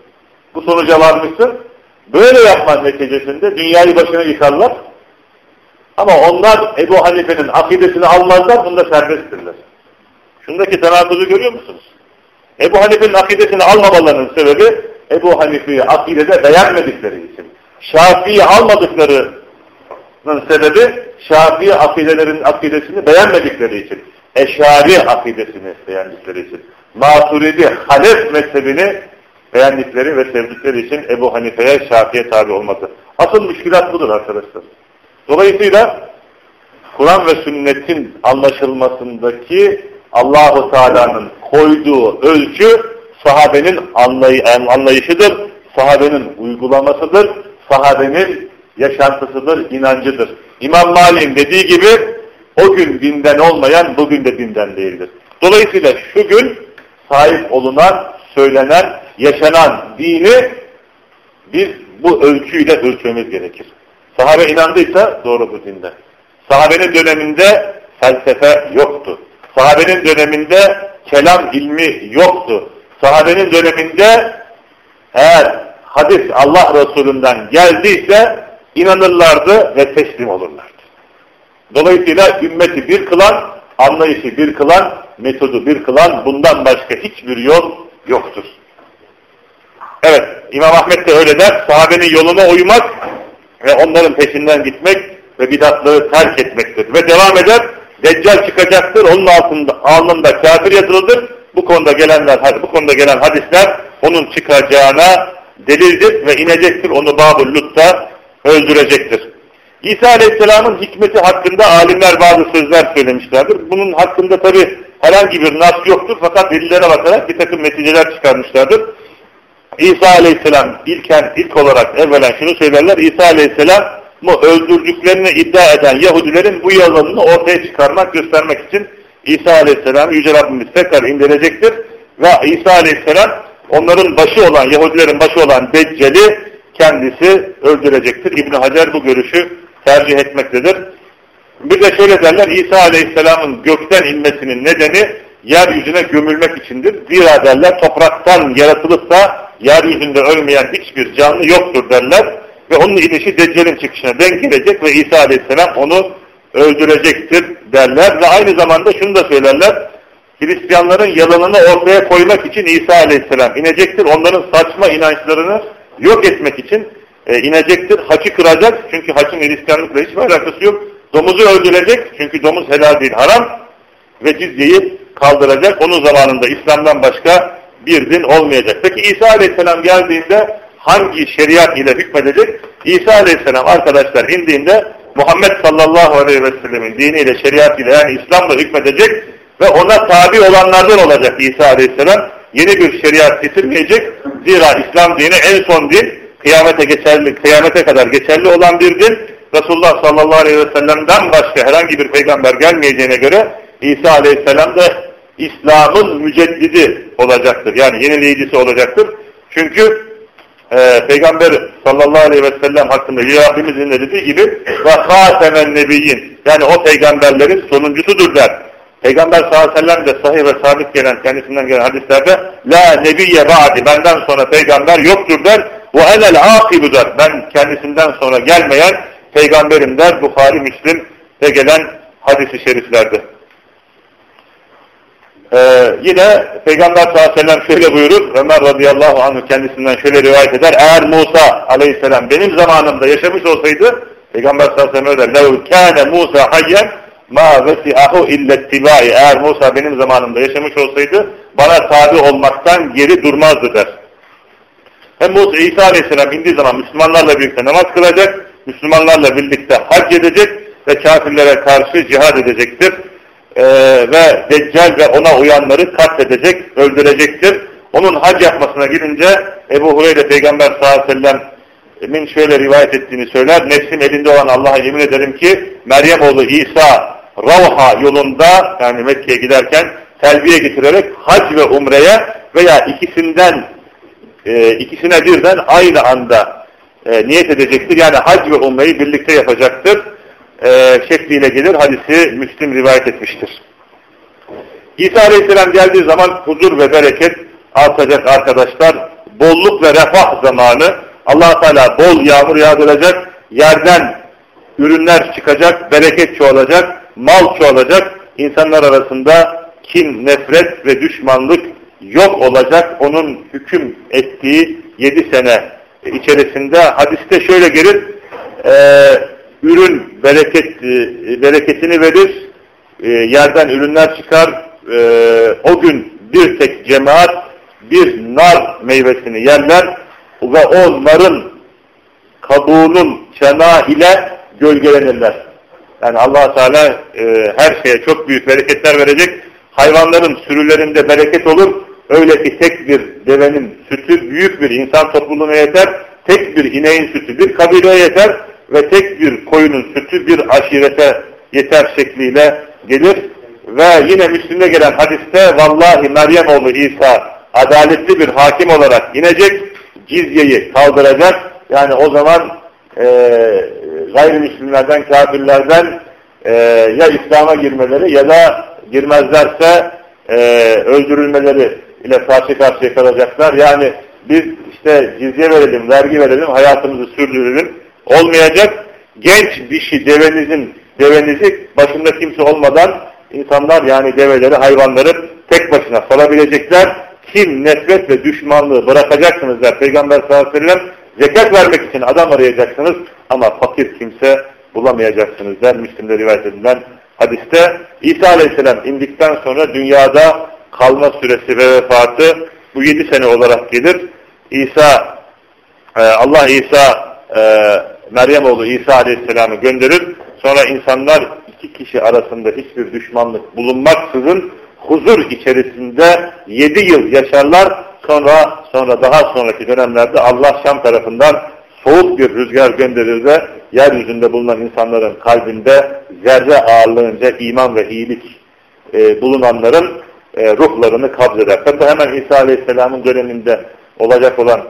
bu sonuca varmışsın. Böyle yapman neticesinde dünyayı başına yıkarlar. Ama onlar Ebu Hanife'nin akidesini almazlar, bunda serbesttirler. Şundaki tenakuzu görüyor musunuz? Ebu Hanife'nin akidesini almamalarının sebebi Ebu Hanife'yi akidede beğenmedikleri için. Şafii'yi almadıklarının sebebi Şafii akidelerin akidesini beğenmedikleri için. Eşari akidesini beğendikleri için. Maturidi, Halef mezhebini beğendikleri ve sevdikleri için Ebu Hanife'ye, Şafii'ye tabi olması. Asıl müşkilat budur arkadaşlar. Dolayısıyla Kur'an ve sünnetin anlaşılmasındaki Allahu Teala'nın koyduğu ölçü sahabenin anlay anlayışıdır, sahabenin uygulamasıdır, sahabenin yaşantısıdır, inancıdır. İmam Malik'in dediği gibi o gün dinden olmayan bugün de dinden değildir. Dolayısıyla şu gün sahip olunan, söylenen, yaşanan dini biz bu ölçüyle ölçmemiz gerekir. Sahabe inandıysa doğru bu dinde. Sahabenin döneminde felsefe yoktu. Sahabenin döneminde kelam ilmi yoktu. Sahabenin döneminde eğer hadis Allah Resulü'nden geldiyse inanırlardı ve teslim olurlardı. Dolayısıyla ümmeti bir kılan, anlayışı bir kılan, metodu bir kılan bundan başka hiçbir yol yoktur. Evet, İmam Ahmet de öyle der, sahabenin yoluna uymak ve onların peşinden gitmek ve bidatları terk etmektir. Ve devam eder, Deccal çıkacaktır, onun altında, alnında kafir yazılıdır. Bu konuda gelenler, bu konuda gelen hadisler onun çıkacağına delildir ve inecektir, onu Babul Lut'ta öldürecektir. İsa Aleyhisselam'ın hikmeti hakkında alimler bazı sözler söylemişlerdir. Bunun hakkında tabi herhangi bir nas yoktur fakat delillere bakarak bir takım neticeler çıkarmışlardır. İsa Aleyhisselam ilken ilk olarak evvelen şunu söylerler. İsa Aleyhisselam mu öldürdüklerini iddia eden Yahudilerin bu yalanını ortaya çıkarmak, göstermek için İsa Aleyhisselam Yüce Rabbimiz tekrar indirecektir. Ve İsa Aleyhisselam onların başı olan, Yahudilerin başı olan Deccal'i kendisi öldürecektir. İbn Hacer bu görüşü tercih etmektedir. Bir de şöyle derler, İsa Aleyhisselam'ın gökten inmesinin nedeni yeryüzüne gömülmek içindir. Zira derler topraktan yaratılıp da yeryüzünde ölmeyen hiçbir canlı yoktur derler. Ve onun inişi Deccal'in çıkışına denk gelecek ve İsa Aleyhisselam onu öldürecektir derler. Ve aynı zamanda şunu da söylerler. Hristiyanların yalanını ortaya koymak için İsa Aleyhisselam inecektir. Onların saçma inançlarını yok etmek için e, inecektir. Haçı kıracak. Çünkü haçın Hristiyanlıkla hiçbir alakası yok. Domuzu öldürecek. Çünkü domuz helal değil haram. Ve cizyeyi kaldıracak. Onun zamanında İslam'dan başka bir din olmayacak. Peki İsa Aleyhisselam geldiğinde hangi şeriat ile hükmedecek? İsa Aleyhisselam arkadaşlar indiğinde Muhammed sallallahu aleyhi ve sellemin diniyle, şeriatıyla yani İslam'la hükmedecek ve ona tabi olanlardan olacak İsa Aleyhisselam. Yeni bir şeriat getirmeyecek. Zira İslam dini en son din, kıyamete geçerli, kıyamete kadar geçerli olan bir din. Resulullah sallallahu aleyhi ve sellem'den başka herhangi bir peygamber gelmeyeceğine göre İsa Aleyhisselam da İslam'ın müceddidi olacaktır. Yani yenileyicisi olacaktır. Çünkü e, Peygamber sallallahu aleyhi ve sellem hakkında Rabbimizin de dediği gibi ve hatemen nebiyyin yani o peygamberlerin sonuncusudur der. Peygamber sallallahu aleyhi ve sellem de sahih ve sabit gelen kendisinden gelen hadislerde La nebiyye ba'di benden sonra peygamber yoktur der. Bu enel akibu der. Ben kendisinden sonra gelmeyen peygamberim der. Bukhari Müslim'de gelen hadisi şeriflerde. Ee, yine Peygamber sallallahu aleyhi ve sellem şöyle buyurur, Ömer radıyallahu anh kendisinden şöyle rivayet eder, eğer Musa aleyhisselam benim zamanımda yaşamış olsaydı, Peygamber sallallahu aleyhi ve sellem öyle, kâne Musa hayyen ma vesi'ahu illettibai, eğer Musa benim zamanımda yaşamış olsaydı, bana tabi olmaktan geri durmazdı der. Hem Musa İsa aleyhisselam indiği zaman Müslümanlarla birlikte namaz kılacak, Müslümanlarla birlikte hac edecek ve kafirlere karşı cihad edecektir e, ve Deccal ve ona uyanları katledecek, öldürecektir. Onun hac yapmasına gidince Ebu Hureyre Peygamber sallallahu aleyhi ve sellem'in şöyle rivayet ettiğini söyler. Nefsim elinde olan Allah'a yemin ederim ki Meryem oğlu İsa Ravha yolunda yani Mekke'ye giderken telbiye getirerek hac ve umreye veya ikisinden e, ikisine birden aynı anda e, niyet edecektir. Yani hac ve umreyi birlikte yapacaktır e, şekliyle gelir. Hadisi Müslim rivayet etmiştir. İsa Aleyhisselam geldiği zaman huzur ve bereket artacak arkadaşlar. Bolluk ve refah zamanı. allah Teala bol yağmur yağdıracak. Yerden ürünler çıkacak, bereket çoğalacak, mal çoğalacak. İnsanlar arasında kin, nefret ve düşmanlık yok olacak. Onun hüküm ettiği yedi sene içerisinde hadiste şöyle gelir. E, ürün bereket e, bereketini verir, e, yerden ürünler çıkar, e, o gün bir tek cemaat bir nar meyvesini yerler ve o narın kabuğunun çanağı ile gölgelenirler. Yani allah Teala e, her şeye çok büyük bereketler verecek. Hayvanların sürülerinde bereket olur. Öyle ki tek bir devenin sütü büyük bir insan topluluğuna yeter. Tek bir ineğin sütü bir kabileye yeter ve tek bir koyunun sütü bir aşirete yeter şekliyle gelir. Ve yine Müslim'de gelen hadiste vallahi Meryem oğlu İsa adaletli bir hakim olarak inecek, cizyeyi kaldıracak. Yani o zaman e, gayrimüslimlerden, kafirlerden e, ya İslam'a girmeleri ya da girmezlerse e, öldürülmeleri ile karşı karşıya kalacaklar. Yani biz işte cizye verelim, vergi verelim, hayatımızı sürdürelim olmayacak. Genç dişi devenizin devenizi başında kimse olmadan insanlar yani develeri, hayvanları tek başına salabilecekler. Kim, nefret ve düşmanlığı bırakacaksınız der Peygamber sallallahu aleyhi ve sellem. Zekat vermek için adam arayacaksınız ama fakir kimse bulamayacaksınız der Müslim'de rivayet edilen hadiste. İsa aleyhisselam indikten sonra dünyada kalma süresi ve vefatı bu yedi sene olarak gelir. İsa, e, Allah İsa e, Meryem oğlu İsa Aleyhisselam'ı gönderir. Sonra insanlar iki kişi arasında hiçbir düşmanlık bulunmaksızın huzur içerisinde yedi yıl yaşarlar. Sonra sonra daha sonraki dönemlerde Allah Şam tarafından soğuk bir rüzgar gönderir ve yeryüzünde bulunan insanların kalbinde zerre ağırlığınca iman ve iyilik e, bulunanların e, ruhlarını kabzeder. Tabi hemen İsa Aleyhisselam'ın döneminde olacak olan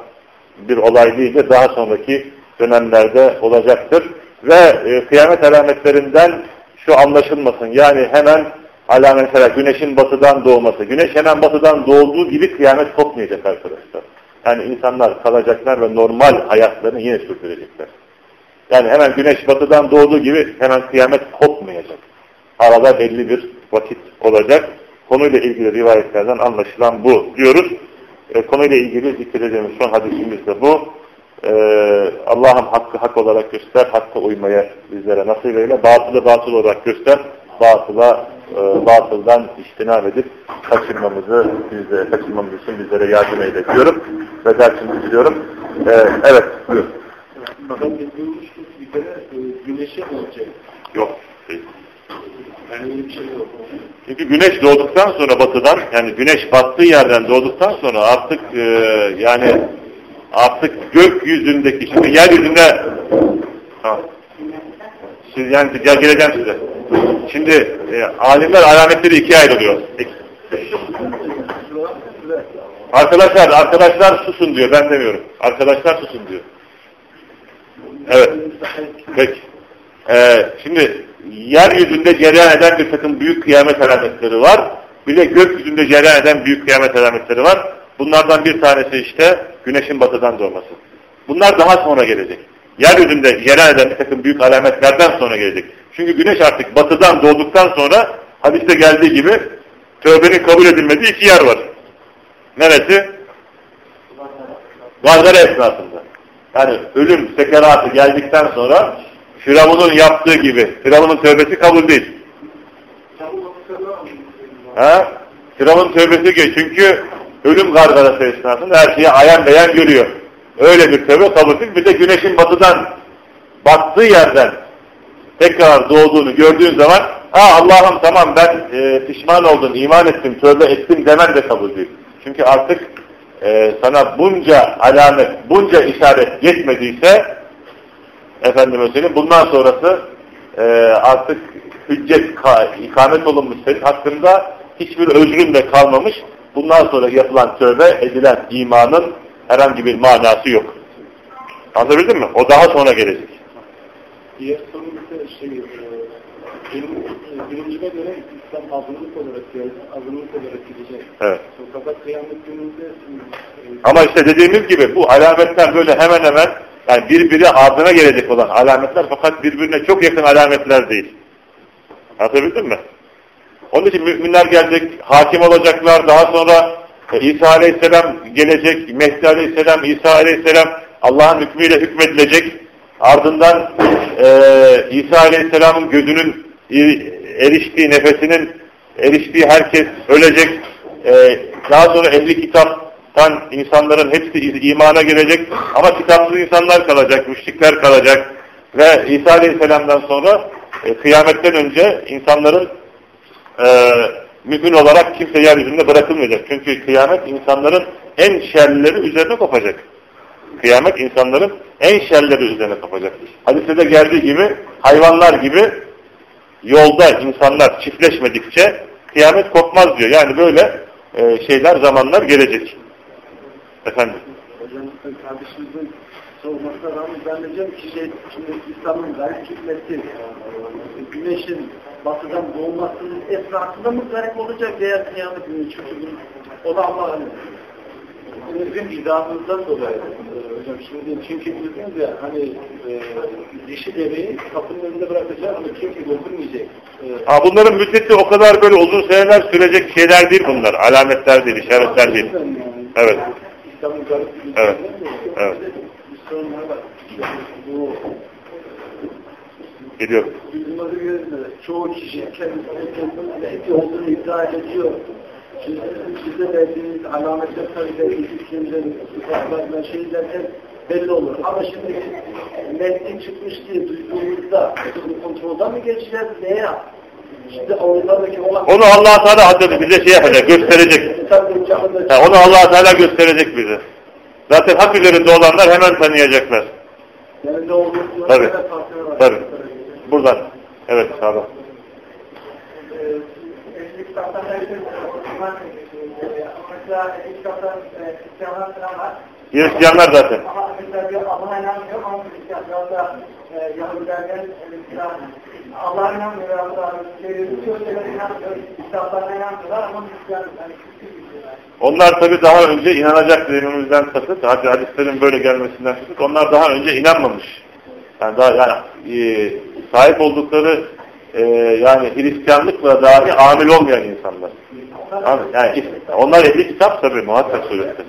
bir olay değil de daha sonraki dönemlerde olacaktır. Ve e, kıyamet alametlerinden şu anlaşılmasın. Yani hemen alamet mesela güneşin batıdan doğması. Güneş hemen batıdan doğduğu gibi kıyamet kopmayacak arkadaşlar. Yani insanlar kalacaklar ve normal hayatlarını yine sürdürecekler. Yani hemen güneş batıdan doğduğu gibi hemen kıyamet kopmayacak. Arada belli bir vakit olacak. Konuyla ilgili rivayetlerden anlaşılan bu diyoruz. E, konuyla ilgili zikredeceğimiz son hadisimiz de bu. Ee, Allah'ım hakkı hak olarak göster, hakka uymaya bizlere nasip eyle. Batılı batıl olarak göster, batıla, e, batıldan iştinam edip kaçırmamızı, bize, kaçırmamız için bizlere yardım eyle diyorum. Ve dersimi diliyorum. Ee, evet, buyur. Bir kere e, güneşe olacak. Yok. Değil. Yani şey. Çünkü güneş doğduktan sonra batıdan, yani güneş battığı yerden doğduktan sonra artık e, yani artık gökyüzündeki, şimdi yeryüzünde ha, siz yani gel geleceğim size. Şimdi e, alimler alametleri ikiye ayrılıyor. Arkadaşlar, arkadaşlar susun diyor, ben demiyorum. Arkadaşlar susun diyor. Evet. Peki. Ee, şimdi yeryüzünde cereyan eden bir takım büyük kıyamet alametleri var. Bir de gökyüzünde cereyan eden büyük kıyamet alametleri var. Bunlardan bir tanesi işte güneşin batıdan doğması. Bunlar daha sonra gelecek. Yeryüzünde cereyan eden bir takım büyük alametlerden sonra gelecek. Çünkü güneş artık batıdan doğduktan sonra hadiste geldiği gibi tövbenin kabul edilmediği iki yer var. Neresi? Gargara esnasında. Yani ölüm sekeratı geldikten sonra Firavun'un yaptığı gibi. Firavun'un tövbesi kabul değil. Ha? Firavun tövbesi ki çünkü ölüm gargarası esnasında her şeyi ayan beyan görüyor. Öyle bir tövbe değil. Bir de güneşin batıdan battığı yerden tekrar doğduğunu gördüğün zaman ha Allah'ım tamam ben e, pişman oldum, iman ettim, tövbe ettim demen de kabul değil. Çünkü artık e, sana bunca alamet, bunca işaret yetmediyse efendime söyleyeyim bundan sonrası e, artık hüccet ikamet olunmuş senin hakkında hiçbir özrün de kalmamış. Bundan sonra yapılan tövbe edilen imanın herhangi bir manası yok. Anlatabildim mi? O daha sonra gelecek. Diğer soru şey, e, benim göre İslam azınlık olarak azınlık olarak gidecek. Evet. Fakat kıyamet gününde e, Ama işte dediğimiz gibi bu alametler böyle hemen hemen yani birbiri ardına gelecek olan alametler fakat birbirine çok yakın alametler değil. Anlatabildim mi? Onun için müminler gelecek, hakim olacaklar, daha sonra e, İsa Aleyhisselam gelecek, Mehdi Aleyhisselam, İsa Aleyhisselam Allah'ın hükmüyle hükmedilecek. Ardından e, İsa Aleyhisselam'ın gözünün eriştiği, nefesinin eriştiği herkes ölecek. E, daha sonra ehli kitaptan insanların hepsi imana gelecek. Ama kitapsız insanlar kalacak, müşrikler kalacak. Ve İsa Aleyhisselam'dan sonra e, kıyametten önce insanların e, mümin olarak kimse yeryüzünde bırakılmayacak. Çünkü kıyamet insanların en şerlileri üzerine kopacak. Kıyamet insanların en şerleri üzerine kopacak. Hadiste de geldiği gibi hayvanlar gibi yolda insanlar çiftleşmedikçe kıyamet kopmaz diyor. Yani böyle e, şeyler zamanlar gelecek. Efendim. Hocam kardeşimizin sormasına rağmen ben diyeceğim ki şey, şimdi İslam'ın garip hükmeti güneşin batıdan doğmasının esnasında mı garip olacak veya kıyamet günü çünkü o da Allah'ın bizim idamımızdan dolayı e, hocam şimdi çünkü biliyorsunuz ya hani e, dişi deveyi kapının önünde bırakacak ama kimse götürmeyecek. E, Ha, bunların müddeti o kadar böyle uzun seneler sürecek şeyler değil bunlar. Alametler değil, işaretler değil. Evet. Garip Evet. Evet. Var. Bu Geliyor. Bunları görünme. Çoğu kişi kendisine kendisine eti olduğunu iddia ediyor. Şimdi size verdiğiniz alametler tabii de ilişkilerin sıfatlarından şeylerden belli olur. Ama şimdi metni çıkmış diye duyduğumuzda bu kontroldan mı geçeceğiz veya işte onlardaki olan Onu allah Teala Hazretleri bize şey yapacak, gösterecek. Ha, onu allah Teala gösterecek bize. Zaten hak üzerinde olanlar hemen tanıyacaklar. yani ne olduğunu Tabii. Tabii. Buradan. Evet, sağ Eski kitaptan herkes mesela kitaptan Hristiyanlar falan var. Hristiyanlar zaten. Ama mesela bir Allah'a inanmıyor ama Hristiyanlar da Yahudilerden mesela Allah'a inanmıyor ya da Kürtçelere inanmıyor, İslamlarına inanmıyorlar ama Hristiyan yani şeyler. Onlar tabi daha önce inanacak dediğimizden kasıt, hadi hadislerin böyle gelmesinden kasıt, onlar daha önce inanmamış. Yani daha yani e, sahip oldukları e, yani Hristiyanlıkla dahi amil olmayan insanlar. Yani onlar ehli kitap tabi muhakkak surette.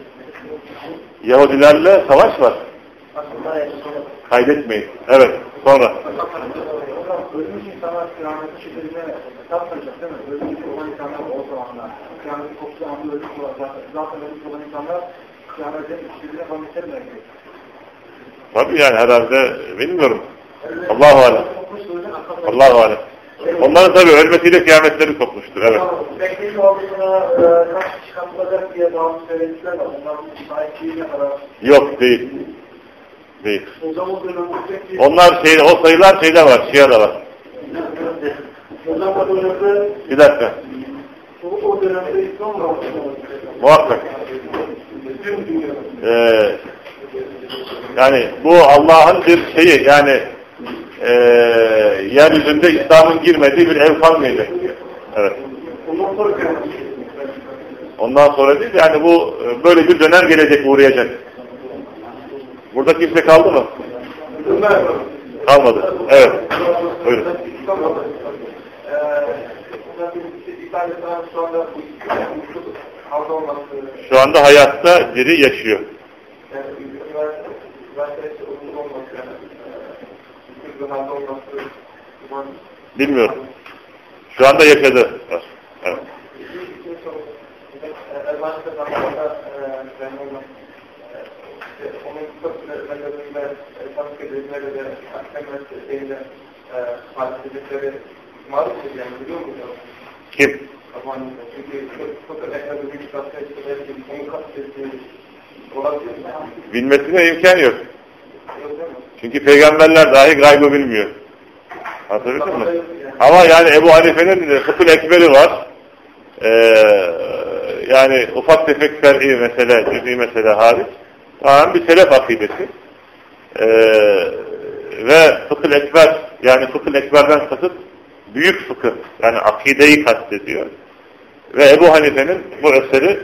Yahudilerle savaş var. Kaydetmeyin. Evet. Sonra. Ölmüş insanlar kıyamet şüpheliğine tapmayacak değil mi? Ölmüş olan insanlar o zamanlar. Kıyamet koptu anda ölmüş olan zaten, ölmüş olan insanlar kıyametin şüpheliğine falan istemeyecek. Tabii yani herhalde bilmiyorum. Allahu alem. Allahu alem. Onların tabii ölmesiyle kıyametleri kopmuştur. Evet. Bekleyici ordusuna e, kaç kişi katılacak diye bazı söylentiler var. Onların sahipliğine kadar. Yok değil. Değil. Onlar şey, o sayılar şeyde var, Şia'da var. Bir dakika. o, dönemde İslam var. Muhakkak. Ee, yani bu Allah'ın bir şeyi yani ee, yeryüzünde İslam'ın girmediği bir ev kalmayacak diyor. Evet. Ondan sonra Ondan sonra değil yani bu e, böyle bir dönem gelecek uğrayacak. Burada kimse kaldı mı? Kalmadı. Evet. Buyurun. Şu anda hayatta biri yaşıyor. Bilmiyorum. Şu anda yaşadı. Evet. Kim? Bilmesine imkan yok. Çünkü peygamberler dahi gaybı bilmiyor. Hatırladın mı? Ama yani Ebu Hanife'nin fıkıh ekberi var. Ee, yani ufak tefek fer'i mesele, cüz'i mesele hariç. Tamamen bir selef akidesi. Ee, ve fıkıh ekber, yani fıkıh ekberden kasıt büyük fıkıh, yani akideyi kastediyor. Ve Ebu Hanife'nin bu eseri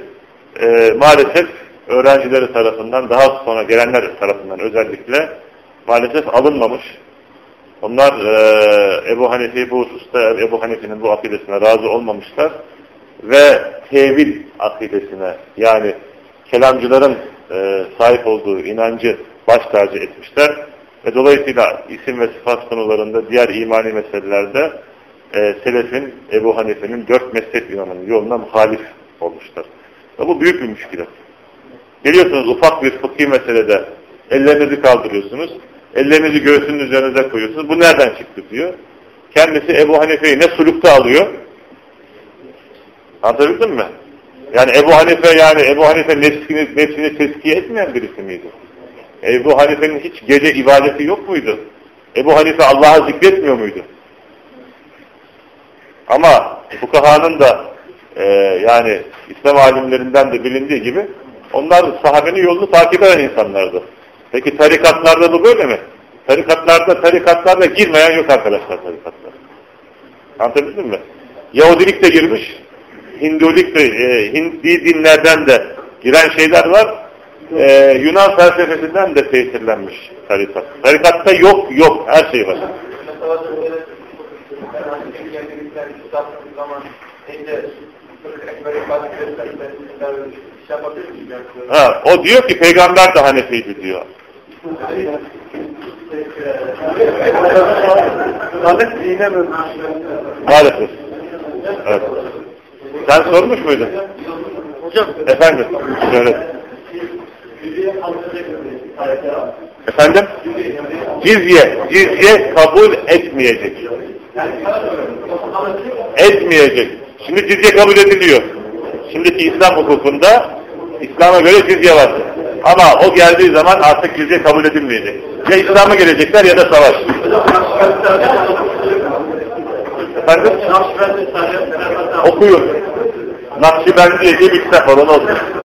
e, maalesef öğrencileri tarafından, daha sonra gelenler tarafından özellikle maalesef alınmamış. Onlar e, Ebu Hanife bu hususta Ebu Hanife'nin bu akidesine razı olmamışlar ve tevil akidesine yani kelamcıların e, sahip olduğu inancı baş tacı etmişler ve dolayısıyla isim ve sıfat konularında diğer imani meselelerde e, Selef'in, Ebu Hanife'nin dört mezhep imamının yoluna muhalif olmuşlar. Ve bu büyük bir müşkilat. Geliyorsunuz ufak bir fıkhi meselede ellerinizi kaldırıyorsunuz. Ellerinizi göğsünün üzerinize koyuyorsunuz. Bu nereden çıktı diyor. Kendisi Ebu Hanife'yi ne sulukta alıyor. Anlatabildim mi? Yani Ebu Hanife yani Ebu Hanife nefsini, nefsini teskiye etmeyen birisi miydi? Ebu Hanife'nin hiç gece ibadeti yok muydu? Ebu Hanife Allah'ı zikretmiyor muydu? Ama fukahanın da e, yani İslam alimlerinden de bilindiği gibi onlar sahabenin yolunu takip eden insanlardı. Peki tarikatlarda bu böyle mi? Tarikatlarda, tarikatlarda girmeyen yok arkadaşlar tarikatlar. Anlatabildim mi? Yahudilik de girmiş, Hindulik de, e, Hindi dinlerden de giren şeyler var. E, Yunan felsefesinden de tesirlenmiş tarikat. Tarikatta yok, yok, her şey var. Ha, o diyor ki peygamber de Hanefiydi diyor. Maalesef. Evet. Sen sormuş muydun? Hocam. Efendim? Söyle. Efendim? Cizye. Cizye kabul etmeyecek. Etmeyecek. Şimdi cizye kabul ediliyor. Şimdiki İslam hukukunda İslam'a göre cizye var. Ama o geldiği zaman artık cizye kabul edilmeyecek. Ya İslam'a gelecekler ya da savaş. Efendim? Okuyun. Nakşibendi diye bir kitap var onu okuyun.